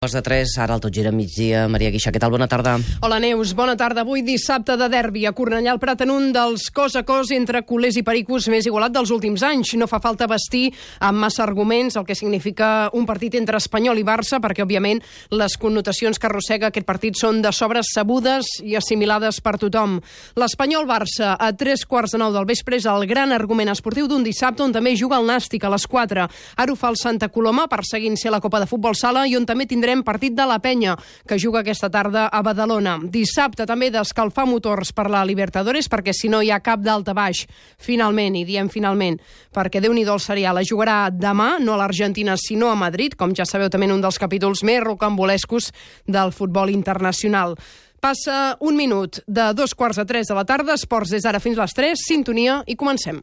Quarts de 3, ara el tot gira migdia. Maria Guixa, què tal? Bona tarda. Hola, Neus. Bona tarda. Avui dissabte de derbi a Cornellà al Prat en un dels cos a cos entre culers i pericos més igualat dels últims anys. No fa falta vestir amb massa arguments el que significa un partit entre Espanyol i Barça, perquè, òbviament, les connotacions que arrossega aquest partit són de sobres sabudes i assimilades per tothom. L'Espanyol-Barça a tres quarts de nou del vespre és el gran argument esportiu d'un dissabte on també juga el Nàstic a les 4. Ara ho fa el Santa Coloma, perseguint ser la Copa de Futbol Sala, i on també tindrem tindrem partit de la penya, que juga aquesta tarda a Badalona. Dissabte també d'escalfar motors per la Libertadores, perquè si no hi ha cap d'alta baix, finalment, i diem finalment, perquè déu nhi el serial, la jugarà demà, no a l'Argentina, sinó a Madrid, com ja sabeu també en un dels capítols més rocambolescos del futbol internacional. Passa un minut de dos quarts de tres de la tarda, esports des d'ara fins a les tres, sintonia i comencem.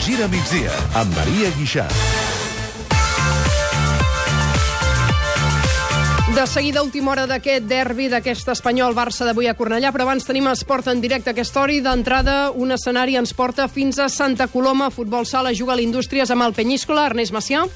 Gira a migdia amb Maria Guixà. De seguida, última hora d'aquest derbi, d'aquest espanyol-Barça d'avui a Cornellà, però abans tenim esport en directe a aquesta hora i d'entrada un escenari ens porta fins a Santa Coloma. Futbol sala juga l'Indústries amb el Penyíscola. Ernest Macià.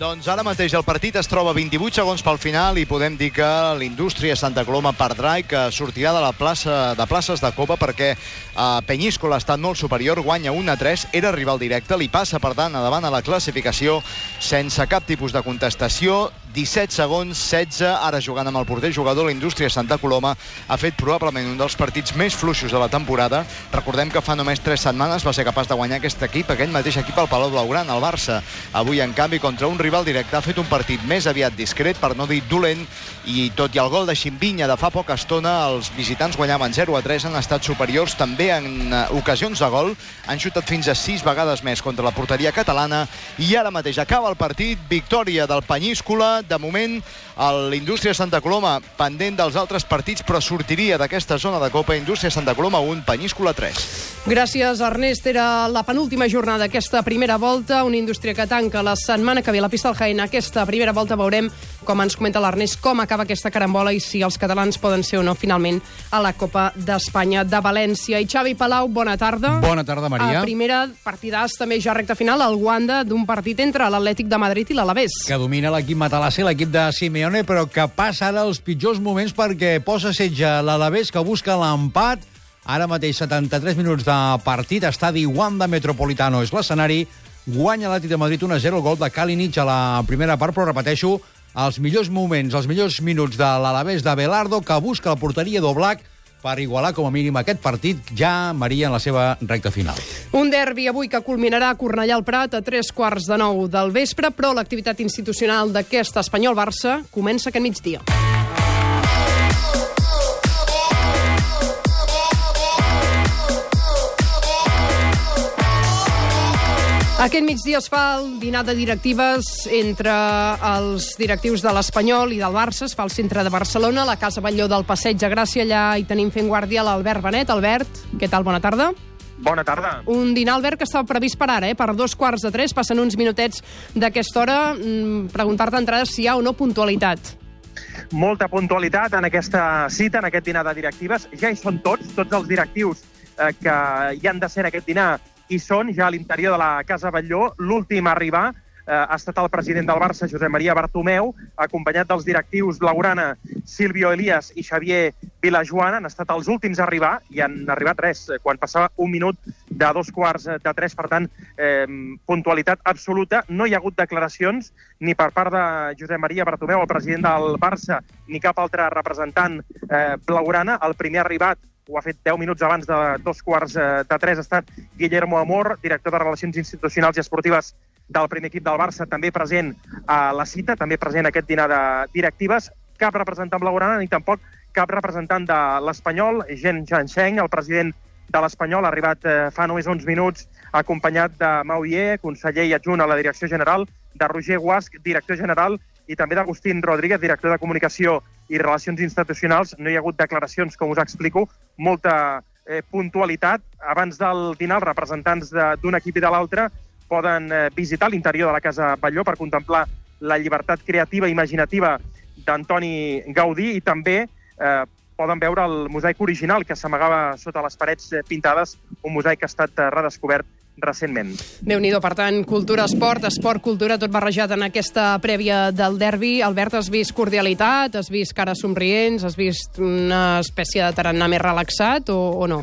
Doncs ara mateix el partit es troba 28 segons pel final i podem dir que l'indústria Santa Coloma perdrà i que sortirà de la plaça de places de Copa perquè eh, Penyíscola ha estat molt superior, guanya 1 a 3, era rival directe, li passa per tant davant a la classificació sense cap tipus de contestació, 17 segons, 16, ara jugant amb el porter jugador l'indústria Santa Coloma ha fet probablement un dels partits més fluixos de la temporada. Recordem que fa només 3 setmanes va ser capaç de guanyar aquest equip, aquell mateix equip al Palau Blaugrana, el Barça. Avui, en canvi, contra un rival directe ha fet un partit més aviat discret, per no dir dolent, i tot i el gol de Ximbinya de fa poca estona, els visitants guanyaven 0 a 3, han estat superiors també en eh, ocasions de gol, han xutat fins a 6 vegades més contra la porteria catalana, i ara mateix acaba el partit, victòria del Penyíscola, de moment l'Indústria Santa Coloma pendent dels altres partits, però sortiria d'aquesta zona de Copa Indústria Santa Coloma 1, Penyíscola 3. Gràcies, Ernest. Era la penúltima jornada d'aquesta primera volta, una indústria que tanca la setmana que ve la pista del Jaén. Aquesta primera volta veurem, com ens comenta l'Ernest, com acaba aquesta carambola i si els catalans poden ser o no finalment a la Copa d'Espanya de València. I Xavi Palau, bona tarda. Bona tarda, Maria. A primera partidàs també ja recta final al Wanda d'un partit entre l'Atlètic de Madrid i l'Alavés. Que domina l'equip Matalassi, l'equip de Simeone, però que passa ara els pitjors moments perquè posa setge l'Alavés, que busca l'empat. Ara mateix 73 minuts de partit, estadi Wanda Metropolitano és l'escenari, guanya l'Atlètic de Madrid 1-0, el gol de Kalinic a la primera part, però repeteixo, els millors moments, els millors minuts de l'Alavés de Belardo, que busca la porteria d'Oblak per igualar com a mínim aquest partit ja Maria en la seva recta final. Un derbi avui que culminarà a Cornellà al Prat a tres quarts de nou del vespre, però l'activitat institucional d'aquest Espanyol-Barça comença aquest migdia. Aquest migdia es fa el dinar de directives entre els directius de l'Espanyol i del Barça. Es fa al centre de Barcelona, a la Casa Batlló del Passeig de Gràcia. Allà hi tenim fent guàrdia l'Albert Benet. Albert, què tal? Bona tarda. Bona tarda. Un dinar, Albert, que estava previst per ara, eh? per dos quarts de tres. Passen uns minutets d'aquesta hora. Mm, Preguntar-te d'entrada si hi ha o no puntualitat. Molta puntualitat en aquesta cita, en aquest dinar de directives. Ja hi són tots, tots els directius eh, que hi han de ser en aquest dinar i són ja a l'interior de la Casa Batlló. L'últim a arribar eh, ha estat el president del Barça, Josep Maria Bartomeu, acompanyat dels directius Laurana, Silvio Elias i Xavier Vilajoana. Han estat els últims a arribar i han arribat res, eh, quan passava un minut de dos quarts de tres. Per tant, eh, puntualitat absoluta. No hi ha hagut declaracions ni per part de Josep Maria Bartomeu, el president del Barça, ni cap altre representant eh, blaugrana. El primer arribat ho ha fet 10 minuts abans de dos quarts eh, de tres, ha estat Guillermo Amor, director de Relacions Institucionals i Esportives del primer equip del Barça, també present a la cita, també present a aquest dinar de directives. Cap representant blaugrana ni tampoc cap representant de l'Espanyol, Jean Jansheng, el president de l'Espanyol, ha arribat eh, fa només uns minuts acompanyat de Mau Ié, conseller i adjunt a la Direcció General, de Roger Guasc, director general, i també d'Agustín Rodríguez, director de Comunicació i Relacions Institucionals. No hi ha hagut declaracions, com us explico, molta eh, puntualitat. Abans del dinar, els representants d'un equip i de l'altre poden eh, visitar l'interior de la Casa Batlló per contemplar la llibertat creativa i imaginativa d'Antoni Gaudí i també eh, poden veure el mosaic original que s'amagava sota les parets eh, pintades, un mosaic que ha estat eh, redescobert recentment. déu nhi per tant, cultura, esport, esport, cultura, tot barrejat en aquesta prèvia del derbi. Albert, has vist cordialitat, has vist cares somrients, has vist una espècie de tarannà més relaxat o, o no?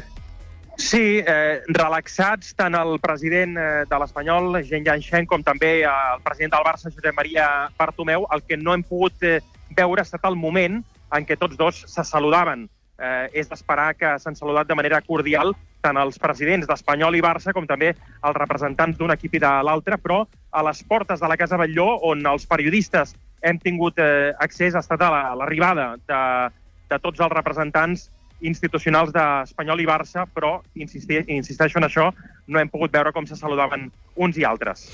Sí, eh, relaxats tant el president eh, de l'Espanyol, Jean Janchen, com també el president del Barça, Josep Maria Bartomeu. El que no hem pogut eh, veure ha estat el moment en què tots dos se saludaven. Eh, és d'esperar que s'han saludat de manera cordial tant els presidents d'Espanyol i Barça com també els representants d'un equip i de l'altre, però a les portes de la Casa Batlló, on els periodistes hem tingut eh, accés, ha estat a l'arribada la, de, de tots els representants institucionals d'Espanyol i Barça, però insisti, insisteixo en això, no hem pogut veure com se saludaven uns i altres.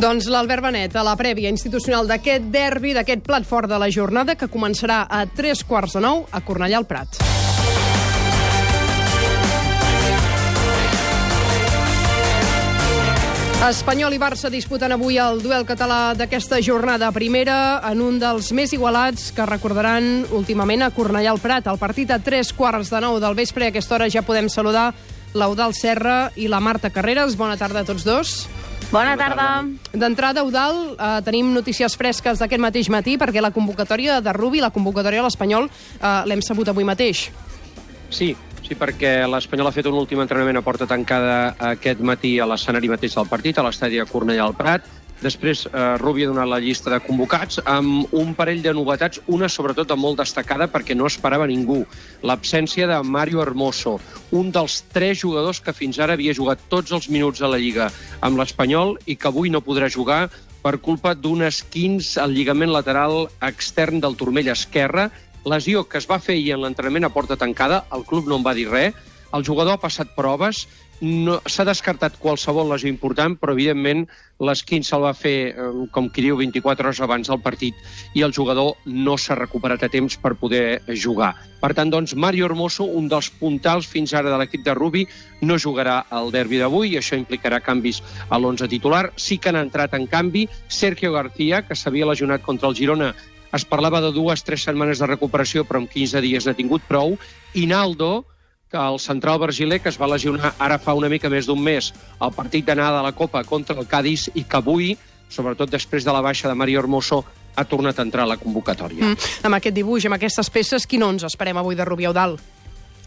Doncs l'Albert Benet, a la prèvia institucional d'aquest derbi, d'aquest plat fort de la jornada, que començarà a tres quarts de nou a Cornellà al Prat. Espanyol i Barça disputen avui el duel català d'aquesta jornada primera en un dels més igualats que recordaran últimament a Cornellà al Prat. El partit a tres quarts de nou del vespre. A aquesta hora ja podem saludar l'Eudal Serra i la Marta Carreras. Bona tarda a tots dos. Bona tarda. D'entrada, Eudal, eh, tenim notícies fresques d'aquest mateix matí perquè la convocatòria de Rubi, la convocatòria a l'Espanyol, eh, l'hem sabut avui mateix. Sí, Sí, perquè l'Espanyol ha fet un últim entrenament a porta tancada aquest matí a l'escenari mateix del partit, a l'estadi de Cornellà al Prat. Després, eh, Rubi ha donat la llista de convocats amb un parell de novetats, una sobretot molt destacada perquè no esperava ningú. L'absència de Mario Hermoso, un dels tres jugadors que fins ara havia jugat tots els minuts de la Lliga amb l'Espanyol i que avui no podrà jugar per culpa d'un esquins al lligament lateral extern del turmell esquerre lesió que es va fer ahir en l'entrenament a porta tancada, el club no en va dir res, el jugador ha passat proves, no, s'ha descartat qualsevol lesió important, però evidentment l'esquin se'l va fer, eh, com qui diu, 24 hores abans del partit i el jugador no s'ha recuperat a temps per poder jugar. Per tant, doncs, Mario Hermoso, un dels puntals fins ara de l'equip de Rubi, no jugarà al derbi d'avui i això implicarà canvis a l'11 titular. Sí que han entrat en canvi Sergio García, que s'havia lesionat contra el Girona es parlava de dues, tres setmanes de recuperació, però en 15 dies n'ha tingut prou. I Naldo, que el central brasiler, que es va lesionar ara fa una mica més d'un mes al partit d'anada de la Copa contra el Cádiz i que avui, sobretot després de la baixa de Mario Hermoso, ha tornat a entrar a la convocatòria. Mm. Amb aquest dibuix, amb aquestes peces, quin ens esperem avui de Rubià Eudal?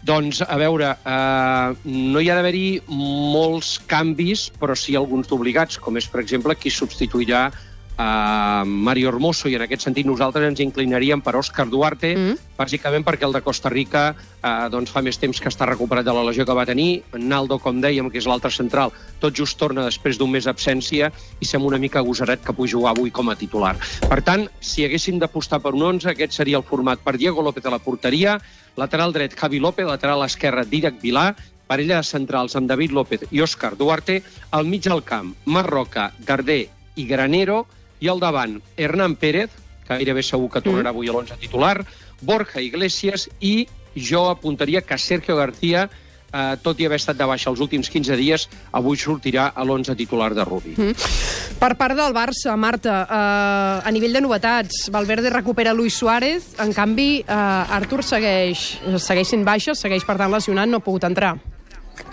Doncs, a veure, eh, no hi ha d'haver-hi molts canvis, però sí alguns d'obligats, com és, per exemple, qui substituirà a Mario Hermoso i en aquest sentit nosaltres ens inclinaríem per Òscar Duarte, mm. bàsicament perquè el de Costa Rica eh, doncs fa més temps que està recuperat de la lesió que va tenir. Naldo, com dèiem, que és l'altre central, tot just torna després d'un mes d'absència i sembla una mica agosaret que pugui jugar avui com a titular. Per tant, si haguéssim d'apostar per un 11, aquest seria el format per Diego López a la porteria, lateral dret Javi López, lateral esquerre Didac Vilà, parella de centrals amb David López i Òscar Duarte, al mig del camp Marroca, Gardé i Granero, i al davant, Hernán Pérez, que gairebé segur que tornarà mm. avui a l'11 titular, Borja Iglesias i jo apuntaria que Sergio García eh, tot i haver estat de baixa els últims 15 dies, avui sortirà a l'11 titular de Rubi. Mm. Per part del Barça, Marta, eh, a nivell de novetats, Valverde recupera Luis Suárez, en canvi, eh, Artur segueix, segueix sent baixa, segueix per tant lesionat, no ha pogut entrar.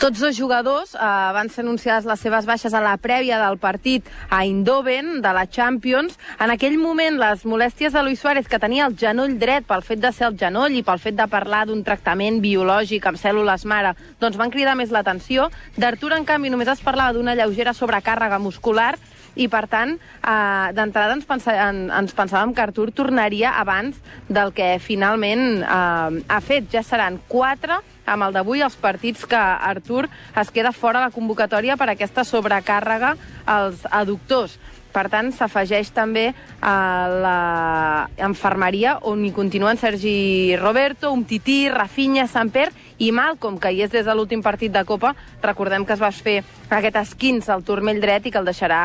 Tots dos jugadors eh, van ser anunciades les seves baixes a la prèvia del partit a Eindhoven, de la Champions. En aquell moment, les molèsties de Luis Suárez, que tenia el genoll dret pel fet de ser el genoll i pel fet de parlar d'un tractament biològic amb cèl·lules mare, doncs van cridar més l'atenció. D'Artur, en canvi, només es parlava d'una lleugera sobrecàrrega muscular i, per tant, eh, d'entrada ens, pensa, en, ens pensàvem que Artur tornaria abans del que finalment eh, ha fet. Ja seran quatre amb el d'avui els partits que Artur es queda fora de la convocatòria per aquesta sobrecàrrega als aductors. Per tant, s'afegeix també a la infermeria on hi continuen Sergi Roberto, Umtiti, Rafinha, Samper i Malcom, que hi és des de l'últim partit de Copa. Recordem que es va fer aquest esquins al turmell dret i que el deixarà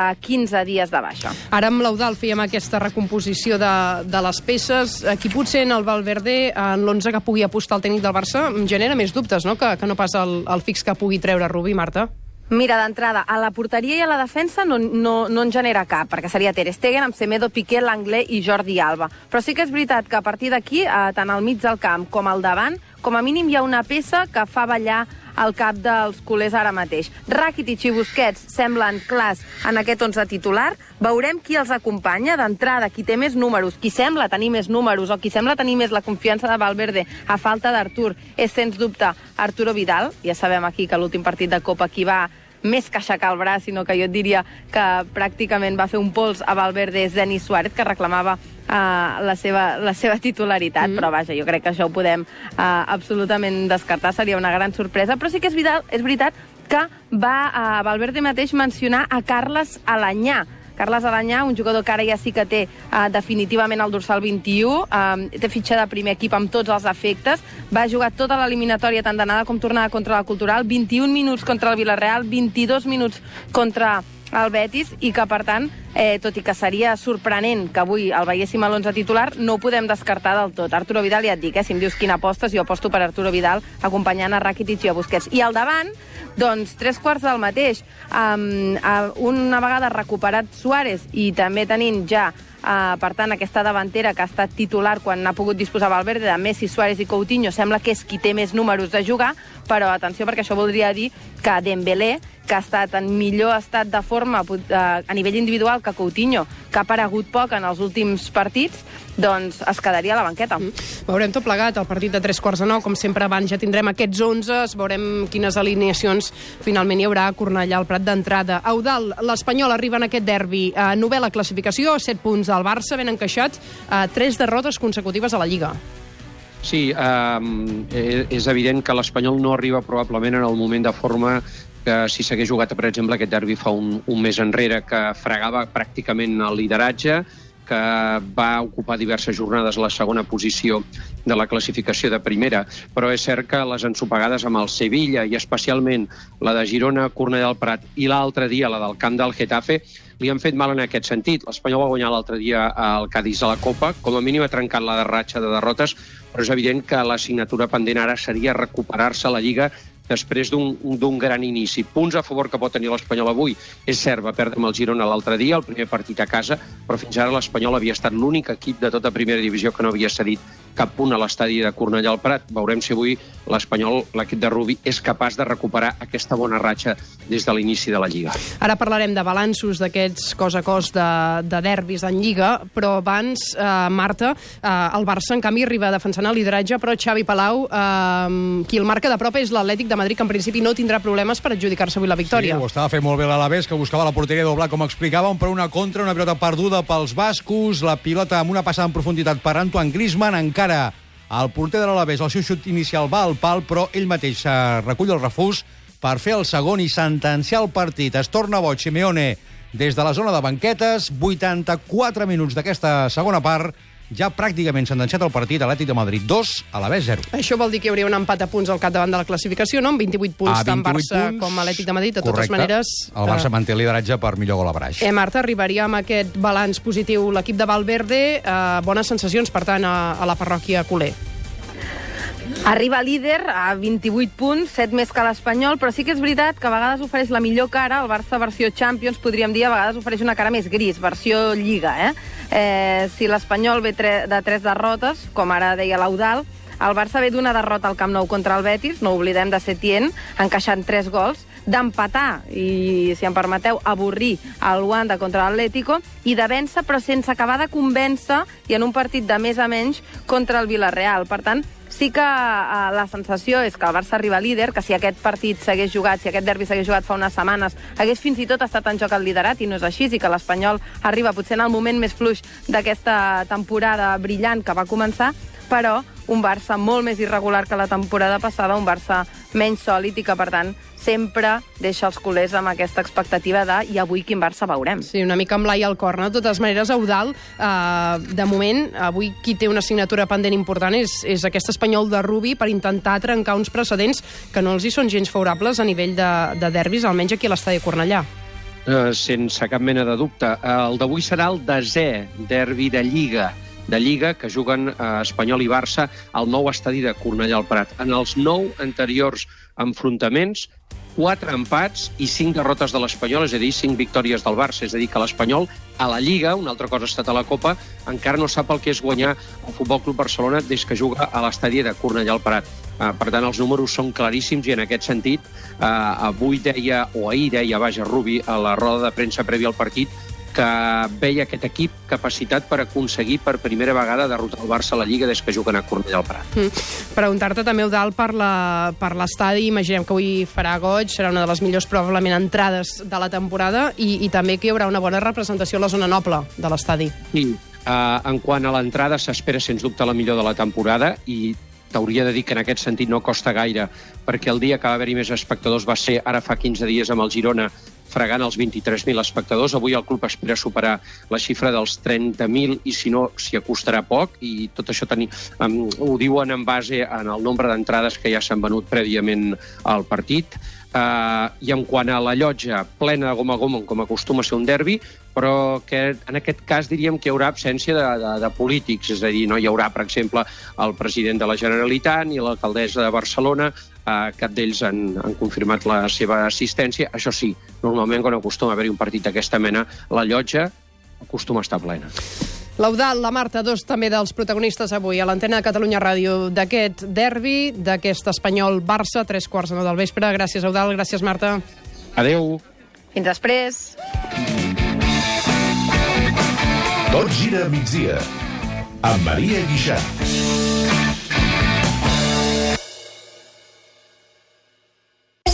a 15 dies de baixa. Ara amb l'Eudal fèiem aquesta recomposició de, de les peces. Qui potser en el Valverde, en l'11 que pugui apostar el tècnic del Barça, genera més dubtes, no?, que, que no pas el, el fix que pugui treure Rubí, Marta. Mira, d'entrada, a la porteria i a la defensa no, no, no en genera cap, perquè seria Ter Stegen amb Semedo, Piqué, Langlais i Jordi Alba. Però sí que és veritat que a partir d'aquí, eh, tant al mig del camp com al davant, com a mínim hi ha una peça que fa ballar el cap dels culers ara mateix. Rakitic i Busquets semblen clars en aquest 11 titular. Veurem qui els acompanya d'entrada, qui té més números, qui sembla tenir més números o qui sembla tenir més la confiança de Valverde a falta d'Artur. És, sens dubte, Arturo Vidal. Ja sabem aquí que l'últim partit de Copa qui va més que aixecar el braç, sinó que jo et diria que pràcticament va fer un pols a Valverde és Denis Suárez, que reclamava uh, la, seva, la seva titularitat, mm. però vaja, jo crec que això ho podem uh, absolutament descartar, seria una gran sorpresa, però sí que és, vital, és veritat que va uh, Valverde mateix mencionar a Carles Alanyà, Carles Alanyà, un jugador que ara ja sí que té uh, definitivament el dorsal 21, uh, té fitxa de primer equip amb tots els efectes, va jugar tota l'eliminatòria tant d'anada com tornada contra la Cultural, 21 minuts contra el Villarreal, 22 minuts contra el Betis i que, per tant, eh, tot i que seria sorprenent que avui el veiéssim a l'11 titular, no ho podem descartar del tot. Arturo Vidal, ja et dic, eh, si em dius quina apostes, jo aposto per Arturo Vidal acompanyant a Rakitic i a Busquets. I al davant, doncs, tres quarts del mateix. Um, una vegada recuperat Suárez i també tenint ja Uh, per tant, aquesta davantera que ha estat titular quan ha pogut disposar Valverde de Messi, Suárez i Coutinho sembla que és qui té més números de jugar, però atenció perquè això voldria dir que Dembélé que ha estat en millor estat de forma eh, a nivell individual que Coutinho, que ha aparegut poc en els últims partits, doncs es quedaria a la banqueta. Mm. Veurem tot plegat, el partit de tres quarts de nou, com sempre abans ja tindrem aquests 11, veurem quines alineacions finalment hi haurà a Cornellà al Prat d'entrada. Eudal, l'Espanyol arriba en aquest derbi a novel·la classificació, 7 punts del Barça, ben encaixats, a 3 derrotes consecutives a la Lliga. Sí, eh, és evident que l'Espanyol no arriba probablement en el moment de forma que si s'hagués jugat, per exemple, aquest derbi fa un, un mes enrere, que fregava pràcticament el lideratge, que va ocupar diverses jornades la segona posició de la classificació de primera, però és cert que les ensopegades amb el Sevilla i especialment la de Girona, Cornellà del Prat i l'altre dia la del camp del Getafe li han fet mal en aquest sentit. L'Espanyol va guanyar l'altre dia al Cádiz a la Copa, com a mínim ha trencat la ratxa de derrotes, però és evident que l'assignatura pendent ara seria recuperar-se a la Lliga després d'un gran inici. Punts a favor que pot tenir l'Espanyol avui. És cert, va perdre amb el Girona l'altre dia, el primer partit a casa, però fins ara l'Espanyol havia estat l'únic equip de tota primera divisió que no havia cedit cap punt a l'estadi de Cornellà al Prat. Veurem si avui l'Espanyol, l'equip de Rubi, és capaç de recuperar aquesta bona ratxa des de l'inici de la Lliga. Ara parlarem de balanços d'aquests cos a cos de, de derbis en Lliga, però abans, eh, Marta, eh, el Barça, en canvi, arriba defensant el lideratge, però Xavi Palau, eh, qui el marca de prop és l'Atlètic de Madrid, que en principi no tindrà problemes per adjudicar-se avui la victòria. Sí, ho estava fent molt bé l'Alavés, que buscava la porteria doblar, com explicàvem, per una contra, una pilota perduda pels bascos, la pilota amb una passada en profunditat per Antoine Griezmann, encara el porter de l'Alavés, el seu xut inicial va al pal, però ell mateix eh, recull el refús per fer el segon i sentenciar el partit. Es torna boig Simeone des de la zona de banquetes, 84 minuts d'aquesta segona part, ja pràcticament sentenciat el partit Atlètic de Madrid 2, a la B 0. Això vol dir que hi hauria un empat a punts al capdavant de la classificació, no? Amb 28 punts, Ah, tant 28 Barça punts, com Atlètic de Madrid. De totes correcte. maneres... El Barça eh, manté el lideratge per millor gol a braix. Eh, Marta, arribaria amb aquest balanç positiu l'equip de Valverde. Eh, bones sensacions, per tant, a, a la parròquia culer. Arriba líder a 28 punts, 7 més que l'Espanyol, però sí que és veritat que a vegades ofereix la millor cara, el Barça versió Champions, podríem dir, a vegades ofereix una cara més gris, versió Lliga. Eh? Eh, si l'Espanyol ve tre de 3 derrotes, com ara deia l'Audal, el Barça ve d'una derrota al Camp Nou contra el Betis, no oblidem de Setién, encaixant 3 gols, d'empatar i, si em permeteu, avorrir el Wanda contra l'Atlético i de vèncer, però sense acabar de convèncer i en un partit de més a menys contra el Villarreal. Per tant, sí que eh, la sensació és que el Barça arriba líder, que si aquest partit s'hagués jugat, si aquest derbi s'hagués jugat fa unes setmanes, hagués fins i tot estat en joc el liderat, i no és així, i que l'Espanyol arriba potser en el moment més fluix d'aquesta temporada brillant que va començar, però un Barça molt més irregular que la temporada passada, un Barça menys sòlid i que, per tant, sempre deixa els culers amb aquesta expectativa de i avui quin Barça veurem. Sí, una mica amb l'ai al cor, no? De totes maneres, Eudal, eh, de moment, avui qui té una assignatura pendent important és, és aquest espanyol de Rubi per intentar trencar uns precedents que no els hi són gens favorables a nivell de, de derbis, almenys aquí a l'estadi Cornellà. Eh, sense cap mena de dubte. Eh, el d'avui serà el desè derbi de Lliga de Lliga que juguen eh, Espanyol i Barça al nou estadi de Cornellà al Prat. En els nou anteriors enfrontaments, 4 empats i 5 derrotes de l'Espanyol, és a dir, 5 victòries del Barça. És a dir, que l'Espanyol a la Lliga, una altra cosa ha estat a la Copa, encara no sap el que és guanyar el Futbol Club Barcelona des que juga a l'estadi de Cornellà al Prat. Uh, per tant, els números són claríssims i en aquest sentit, uh, avui deia, o ahir deia, vaja, Rubi, a la roda de premsa prèvia al partit, que veia aquest equip capacitat per aconseguir per primera vegada derrotar el Barça a la Lliga des que juguen a Cornellà al Prat. Mm. Preguntar-te també, Eudal, per l'estadi. Imaginem que avui farà goig, serà una de les millors, probablement, entrades de la temporada i, i també que hi haurà una bona representació a la zona noble de l'estadi. Sí, uh, en quant a l'entrada, s'espera, sens dubte, la millor de la temporada i t'hauria de dir que en aquest sentit no costa gaire, perquè el dia que va haver-hi més espectadors va ser ara fa 15 dies amb el Girona, fregant els 23.000 espectadors. Avui el club espera superar la xifra dels 30.000 i, si no, s'hi acostarà poc. I tot això teni... um, ho diuen en base en el nombre d'entrades que ja s'han venut prèviament al partit. Uh, I en quant a la llotja, plena de gom a gom, com acostuma a ser un derbi, però que en aquest cas diríem que hi haurà absència de, de, de polítics, és a dir, no hi haurà, per exemple, el president de la Generalitat ni l'alcaldessa de Barcelona, eh, cap d'ells han, han confirmat la seva assistència. Això sí, normalment quan acostuma a haver-hi un partit d'aquesta mena, la llotja acostuma a estar plena. L'Eudal, la Marta, dos també dels protagonistes avui a l'antena de Catalunya Ràdio d'aquest derbi, d'aquest espanyol Barça, tres quarts de nou del vespre. Gràcies, Eudal, gràcies, Marta. Adeu. Fins després. Tot gira a migdia. Amb Maria Guixà.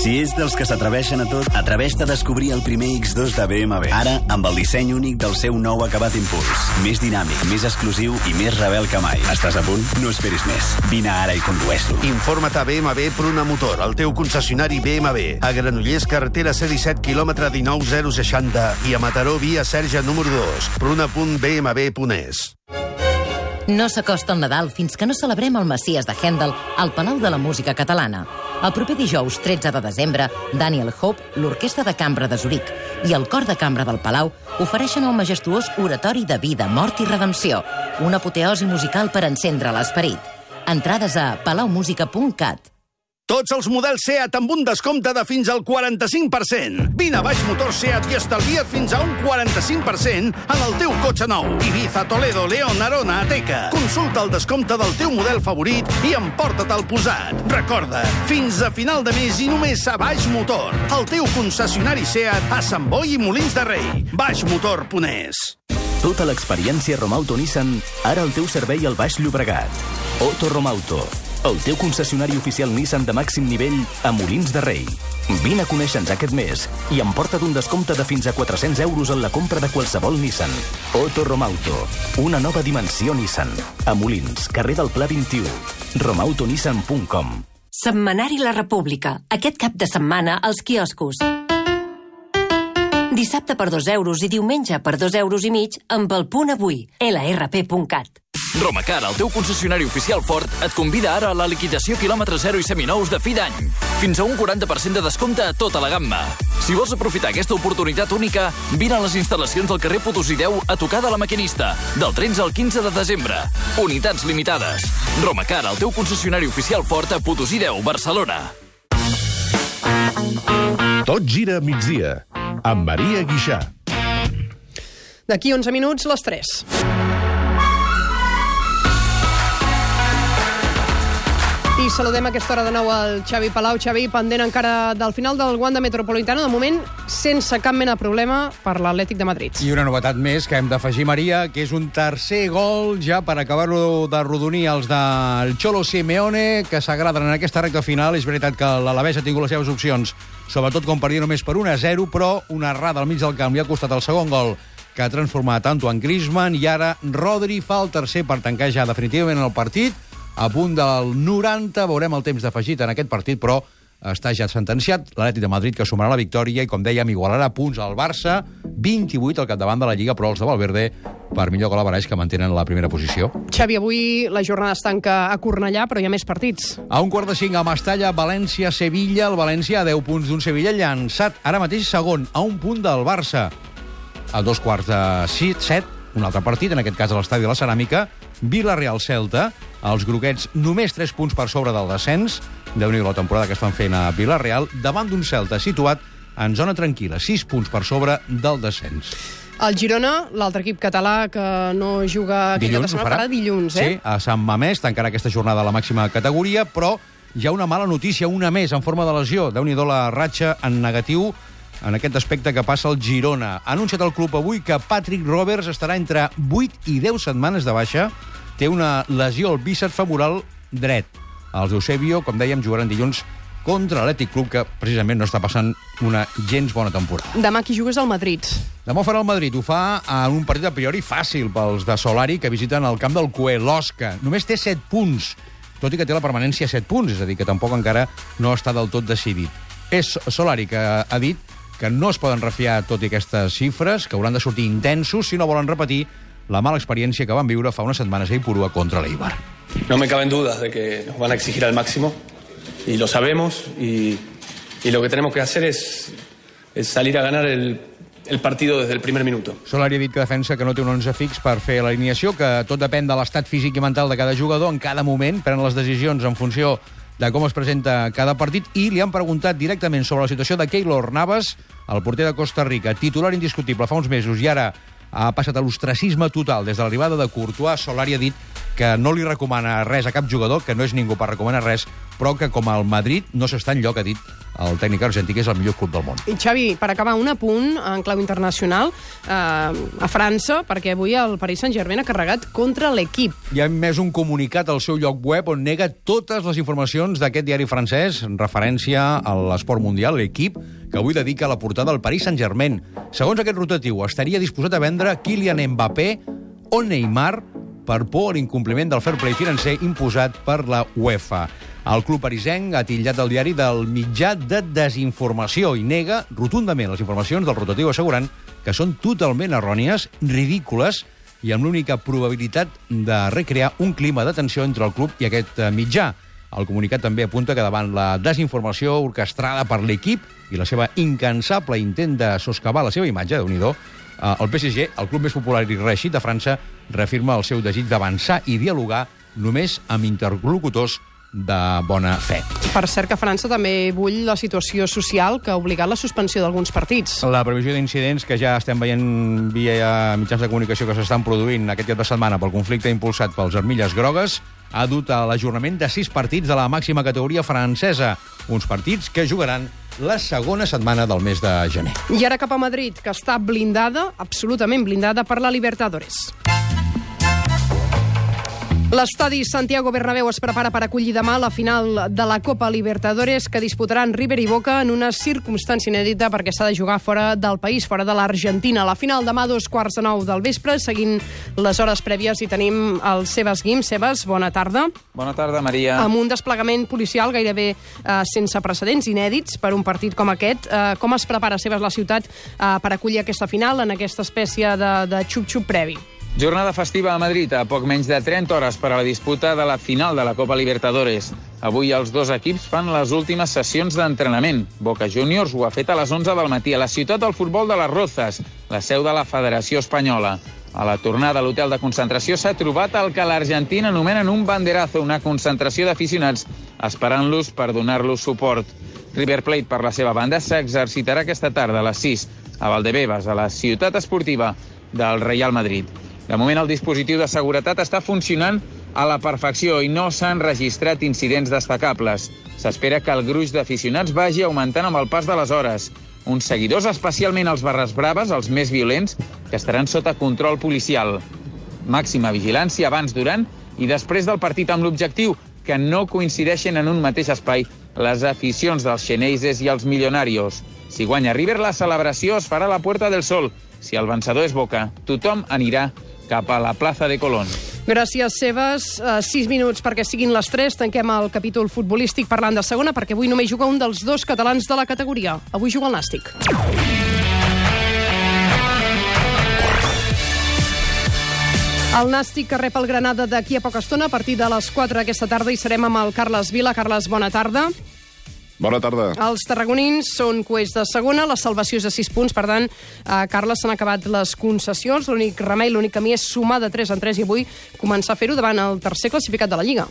Si és dels que s'atreveixen a tot, atreveix-te a descobrir el primer X2 de BMW. Ara, amb el disseny únic del seu nou acabat Impuls. Més dinàmic, més exclusiu i més rebel que mai. Estàs a punt? No esperis més. Vine ara i condueix-lo. Informa't a BMW Pruna Motor, el teu concessionari BMW. A Granollers, carretera C17, quilòmetre 19060 i a Mataró, via Serja número 2. pruna.bmw.es. No s'acosta el Nadal fins que no celebrem el Messies de Händel al Palau de la Música Catalana. El proper dijous 13 de desembre, Daniel Hope, l'Orquestra de Cambra de Zuric i el Cor de Cambra del Palau ofereixen el majestuós oratori de vida, mort i redempció, una apoteosi musical per encendre l'esperit. Entrades a palaumusica.cat. Tots els models SEAT amb un descompte de fins al 45%. Vine a Baix Motor SEAT i estalvia't fins a un 45% en el teu cotxe nou. Ibiza, Toledo, León, Arona, Ateca. Consulta el descompte del teu model favorit i emporta't el posat. Recorda, fins a final de mes i només a Baix Motor. El teu concessionari SEAT a Sant Boi i Molins de Rei. baixmotor.es. Tota l'experiència Romauto Nissan, ara al teu servei al Baix Llobregat. Otto Romauto, el teu concessionari oficial Nissan de màxim nivell a Molins de Rei. Vine a conèixer-nos aquest mes i emporta't un descompte de fins a 400 euros en la compra de qualsevol Nissan. Otto Romauto, una nova dimensió Nissan. A Molins, carrer del Pla 21. romautonissan.com Setmanari La República. Aquest cap de setmana als quioscos. Dissabte per 2 euros i diumenge per 2 euros i mig amb el punt avui. lrp.cat. Romacar, el teu concessionari oficial Ford, et convida ara a la liquidació quilòmetre 0 i seminous de fi d'any. Fins a un 40% de descompte a tota la gamma. Si vols aprofitar aquesta oportunitat única, vine a les instal·lacions del carrer Potosí 10 a tocar de la maquinista, del 13 al 15 de desembre. Unitats limitades. Romacar, el teu concessionari oficial Ford a Potosí 10, Barcelona. Tot gira a migdia. Amb Maria Guixà. D'aquí 11 minuts, les 3. I saludem a aquesta hora de nou al Xavi Palau. Xavi, pendent encara del final del Wanda Metropolitano, de moment sense cap mena de problema per l'Atlètic de Madrid. I una novetat més que hem d'afegir, Maria, que és un tercer gol ja per acabar-lo de rodonir els del Cholo Simeone, que s'agraden en aquesta recta final. És veritat que l'Alavés ha tingut les seves opcions, sobretot com perdia només per 1 a 0, però una errada al mig del camp li ha costat el segon gol que ha transformat Antoine Griezmann i ara Rodri fa el tercer per tancar ja definitivament el partit a punt del 90, veurem el temps d'afegit en aquest partit, però està ja sentenciat l'Atlètic de Madrid, que sumarà la victòria i, com dèiem, igualarà punts al Barça, 28 al capdavant de la Lliga, però els de Valverde per millor gol a que mantenen la primera posició. Xavi, avui la jornada es tanca a Cornellà, però hi ha més partits. A un quart de cinc a Mestalla, València, Sevilla. El València a 10 punts d'un Sevilla llançat ara mateix segon, a un punt del Barça. A dos quarts de 6, 7, un altre partit, en aquest cas a l'estadi de la Ceràmica, Villarreal-Celta, els groguets només 3 punts per sobre del descens, déu nhi la temporada que estan fent a Villarreal, davant d'un Celta situat en zona tranquil·la, 6 punts per sobre del descens. El Girona, l'altre equip català que no juga aquest cap de ho setmana, farà dilluns, eh? Sí, a Sant Mamés, tancarà aquesta jornada a la màxima categoria, però hi ha una mala notícia, una més, en forma de lesió. déu nhi la ratxa en negatiu en aquest aspecte que passa al Girona. Ha anunciat el club avui que Patrick Roberts estarà entre 8 i 10 setmanes de baixa. Té una lesió al bíceps femoral dret. Els Eusebio, com dèiem, jugaran dilluns contra l'Atlètic Club, que precisament no està passant una gens bona temporada. Demà qui jugues al Madrid. Demà farà el Madrid. Ho fa en un partit a priori fàcil pels de Solari, que visiten el camp del Cué, l'Osca. Només té 7 punts, tot i que té la permanència a 7 punts, és a dir, que tampoc encara no està del tot decidit. És Solari que ha dit que no es poden refiar tot i aquestes xifres, que hauran de sortir intensos si no volen repetir la mala experiència que van viure fa unes setmanes a Ipurua contra l'Eibar. No me caben dudas de que nos van a exigir al máximo y lo sabemos y, y lo que tenemos que hacer es, es salir a ganar el, el partido desde el primer minuto. Solari ha dit que defensa que no té un 11 fix per fer l'alineació, que tot depèn de l'estat físic i mental de cada jugador en cada moment, pren les decisions en funció de com es presenta cada partit i li han preguntat directament sobre la situació de Keylor Navas, el porter de Costa Rica, titular indiscutible fa uns mesos i ara ha passat a l'ostracisme total des de l'arribada de Courtois. Solari ha dit que no li recomana res a cap jugador, que no és ningú per recomanar res, però que com el Madrid no s'està en lloc, ha dit el tècnic argentí, que és el millor club del món. I Xavi, per acabar, un apunt en clau internacional eh, a França, perquè avui el Paris Saint-Germain ha carregat contra l'equip. Hi ha més un comunicat al seu lloc web on nega totes les informacions d'aquest diari francès en referència a l'esport mundial, l'equip, que avui dedica la portada al Paris Saint-Germain. Segons aquest rotatiu, estaria disposat a vendre Kylian Mbappé o Neymar per por a l'incompliment del fair play financer imposat per la UEFA. El club parisenc ha titllat el diari del mitjà de desinformació i nega rotundament les informacions del rotatiu assegurant que són totalment errònies, ridícules i amb l'única probabilitat de recrear un clima de tensió entre el club i aquest eh, mitjà. El comunicat també apunta que davant la desinformació orquestrada per l'equip i la seva incansable intent de soscavar la seva imatge, de nhi el PSG, el club més popular i reeixit de França, reafirma el seu desig d'avançar i dialogar només amb interlocutors de bona fe. Per cert que França també bull la situació social que ha obligat la suspensió d'alguns partits. La previsió d'incidents que ja estem veient via mitjans de comunicació que s'estan produint aquest cap de setmana pel conflicte impulsat pels armilles grogues ha dut a l'ajornament de sis partits de la màxima categoria francesa, uns partits que jugaran la segona setmana del mes de gener. I ara cap a Madrid, que està blindada, absolutament blindada, per la Libertadores. L'estadi Santiago Bernabéu es prepara per acollir demà la final de la Copa Libertadores que disputaran River i Boca en una circumstància inèdita perquè s'ha de jugar fora del país, fora de l'Argentina. La final demà a dos quarts de nou del vespre, seguint les hores prèvies i tenim el Sebas Guim. Sebas, bona tarda. Bona tarda, Maria. Amb un desplegament policial gairebé eh, sense precedents, inèdits, per un partit com aquest. Eh, com es prepara, Sebas, la ciutat eh, per acollir aquesta final en aquesta espècie de, de xup-xup previ? Jornada festiva a Madrid, a poc menys de 30 hores per a la disputa de la final de la Copa Libertadores. Avui els dos equips fan les últimes sessions d'entrenament. Boca Juniors ho ha fet a les 11 del matí a la ciutat del futbol de les Rozas, la seu de la Federació Espanyola. A la tornada a l'hotel de concentració s'ha trobat el que l'Argentina anomenen un banderazo, una concentració d'aficionats, esperant-los per donar-los suport. River Plate, per la seva banda, s'exercitarà aquesta tarda a les 6 a Valdebebas, a la ciutat esportiva del Real Madrid. De moment, el dispositiu de seguretat està funcionant a la perfecció i no s'han registrat incidents destacables. S'espera que el gruix d'aficionats vagi augmentant amb el pas de les hores. Uns seguidors, especialment els barres braves, els més violents, que estaran sota control policial. Màxima vigilància abans, durant i després del partit amb l'objectiu que no coincideixen en un mateix espai les aficions dels xeneises i els milionarios. Si guanya River, la celebració es farà a la Puerta del Sol. Si el vencedor és Boca, tothom anirà cap a la plaça de Colón. Gràcies, Sebas. Uh, sis minuts perquè siguin les tres. Tanquem el capítol futbolístic parlant de segona, perquè avui només juga un dels dos catalans de la categoria. Avui juga el Nàstic. El Nàstic que rep el Granada d'aquí a poca estona, a partir de les 4 d'aquesta tarda, i serem amb el Carles Vila. Carles, bona tarda. Bona tarda. Els tarragonins són coers de segona, la salvació és de 6 punts, per tant, eh, Carles, s'han acabat les concessions, l'únic remei, l'únic camí és sumar de 3 en 3 i avui començar a fer-ho davant el tercer classificat de la Lliga.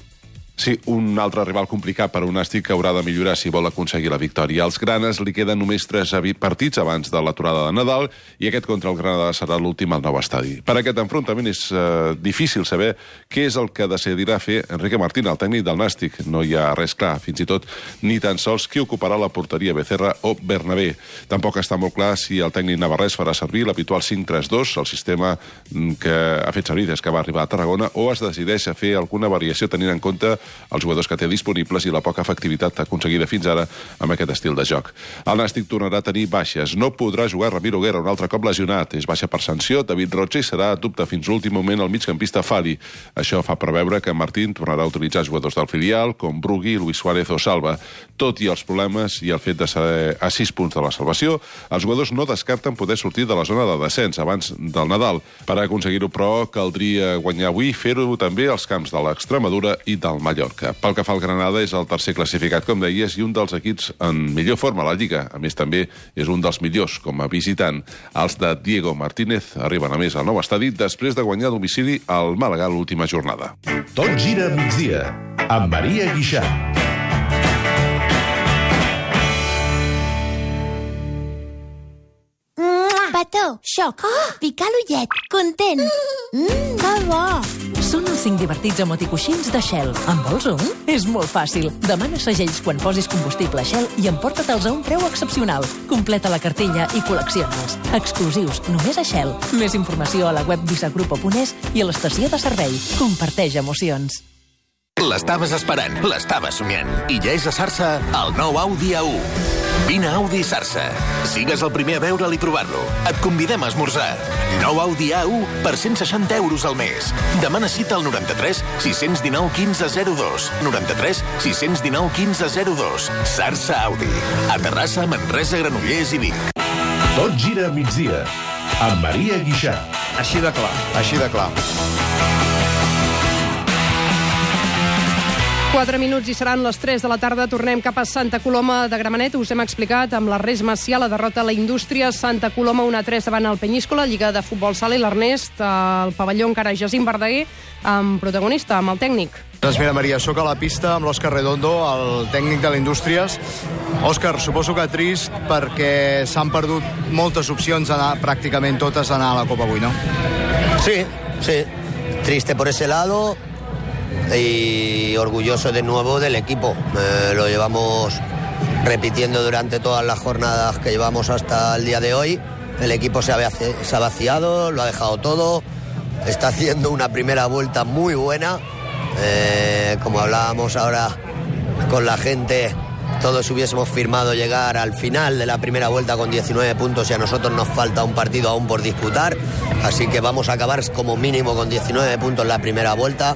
Sí, un altre rival complicat per un Nàstic que haurà de millorar si vol aconseguir la victòria. Als Granes li queden només tres avi- partits abans de l'aturada de Nadal i aquest contra el Granada serà l'últim al nou estadi. Per aquest enfrontament és eh, difícil saber què és el que decidirà fer Enrique Martín, el tècnic del Nàstic. No hi ha res clar, fins i tot ni tan sols qui ocuparà la porteria Becerra o Bernabé. Tampoc està molt clar si el tècnic navarrès farà servir l'habitual 5-3-2, el sistema mm, que ha fet servir des que va arribar a Tarragona, o es decideix a fer alguna variació tenint en compte els jugadors que té disponibles i la poca efectivitat aconseguida fins ara amb aquest estil de joc. El Nàstic tornarà a tenir baixes. No podrà jugar Ramiro Guerra, un altre cop lesionat. És baixa per sanció. David Roche serà a dubte fins l'últim moment el migcampista Fali. Això fa preveure que Martín tornarà a utilitzar jugadors del filial, com Brugui, Luis Suárez o Salva. Tot i els problemes i el fet de ser a 6 punts de la salvació, els jugadors no descarten poder sortir de la zona de descens abans del Nadal. Per aconseguir-ho, però, caldria guanyar avui i fer-ho també als camps de l'Extremadura i del Mallorca. Pel que fa al Granada, és el tercer classificat, com deies, i un dels equips en millor forma a la Lliga. A més, també és un dels millors com a visitant. Els de Diego Martínez arriben a més al nou estadi després de guanyar a domicili al Màlaga l'última jornada. Tot gira a migdia amb Maria Guixà. Petó, xoc, picar l'ullet, content. Mmm, que bo. Són els 5 divertits emoticoixins de Shell. En vols un? És molt fàcil. Demana segells quan posis combustible Shell i emporta-te'ls a un preu excepcional. Completa la cartella i col·lecciona'ls. Exclusius, només a Shell. Més informació a la web visagrupo.es i a l'estació de servei. Comparteix emocions. L'estaves esperant, l'estaves somiant. I ja és a Sarsa el nou Audi A1. Vine a Audi Sarsa. Sigues el primer a veure'l i provar-lo. Et convidem a esmorzar. Nou Audi A1 per 160 euros al mes. Demana cita al 93 619 1502. 93 619 1502. Sarsa Audi. A Terrassa, Manresa, Granollers i Vic. Tot gira a migdia amb Maria Guixà. Així de clar. Així de clar. 4 minuts i seran les 3 de la tarda. Tornem cap a Santa Coloma de Gramenet. Us hem explicat amb la Res Macià la derrota a la indústria. Santa Coloma 1-3 davant el Penyíscola, Lliga de Futbol Sala i l'Ernest, al pavelló encara Jacint Verdaguer, amb protagonista, amb el tècnic. Doncs mira, Maria, sóc a la pista amb l'Òscar Redondo, el tècnic de l'Indústries. Òscar, suposo que trist perquè s'han perdut moltes opcions, anar, pràcticament totes, d'anar a la Copa avui, no? Sí, sí. Triste por ese lado y orgulloso de nuevo del equipo. Eh, lo llevamos repitiendo durante todas las jornadas que llevamos hasta el día de hoy. El equipo se ha, vaciado, lo ha dejado todo. Está haciendo una primera vuelta muy buena. Eh, como hablábamos ahora con la gente, todos hubiésemos firmado llegar al final de la primera vuelta con 19 puntos y a nosotros nos falta un partido aún por disputar. Así que vamos a acabar como mínimo con 19 puntos la primera vuelta.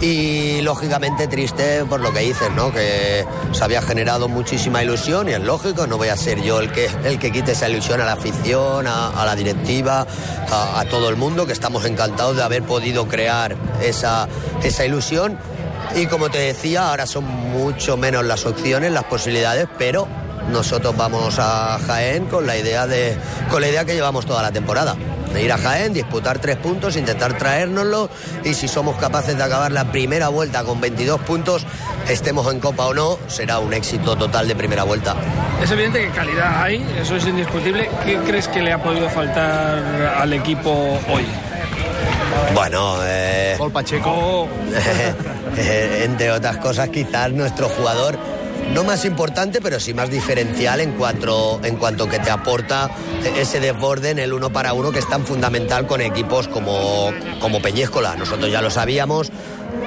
Y lógicamente triste por lo que dices, ¿no? Que se había generado muchísima ilusión y es lógico, no voy a ser yo el que, el que quite esa ilusión a la afición, a, la directiva, a, a todo el mundo, que estamos encantados de haber podido crear esa, esa ilusión. Y como te decía, ahora son mucho menos las opciones, las posibilidades, pero nosotros vamos a Jaén con la idea de con la idea que llevamos toda la temporada. De ir a Jaén, disputar tres puntos, intentar traérnoslo y si somos capaces de acabar la primera vuelta con 22 puntos, estemos en Copa o no, será un éxito total de primera vuelta. Es evidente que calidad hay, eso es indiscutible. ¿Qué crees que le ha podido faltar al equipo hoy? Bueno, eh, Gol Pacheco. eh, entre otras cosas, quizás nuestro jugador no más importante, pero sí más diferencial en cuanto, en cuanto que te aporta ese desborde en el uno para uno que es tan fundamental con equipos como, como Peñíscola. Nosotros ya lo sabíamos,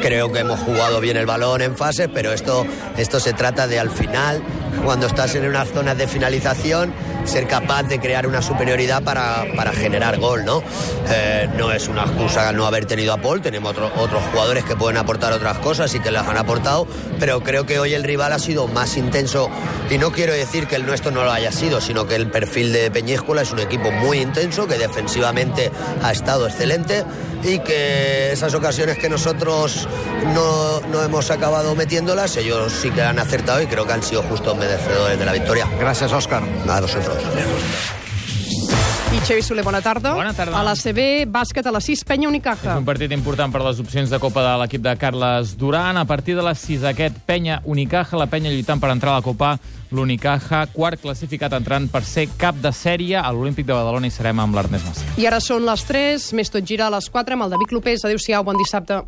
creo que hemos jugado bien el balón en fases, pero esto, esto se trata de al final, cuando estás en unas zonas de finalización, ser capaz de crear una superioridad para, para generar gol, ¿no? Eh, no es una excusa no haber tenido a Paul, tenemos otro- otros jugadores que pueden aportar otras cosas y que las han aportado, pero creo que hoy el rival ha sido más intenso y no quiero decir que el nuestro no lo haya sido, sino que el perfil de Peñíscola es un equipo muy intenso, que defensivamente ha estado excelente y que esas ocasiones que nosotros no, no hemos acabado metiéndolas, ellos sí que han acertado y creo que han sido justos merecedores de la victoria. Gracias, Òscar. A vosotros. I Xavi Soler, bona tarda. Bona tarda. A la CB, bàsquet a les 6, Penya Unicaja. És un partit important per les opcions de Copa de l'equip de Carles Duran. A partir de les 6, aquest Penya Unicaja, la Penya lluitant per entrar a la Copa, l'Unicaja, quart classificat entrant per ser cap de sèrie. A l'Olímpic de Badalona hi serem amb l'Ernest Massé. I ara són les 3, més tot gira a les 4 amb el David Clopés. Adéu-siau, bon dissabte.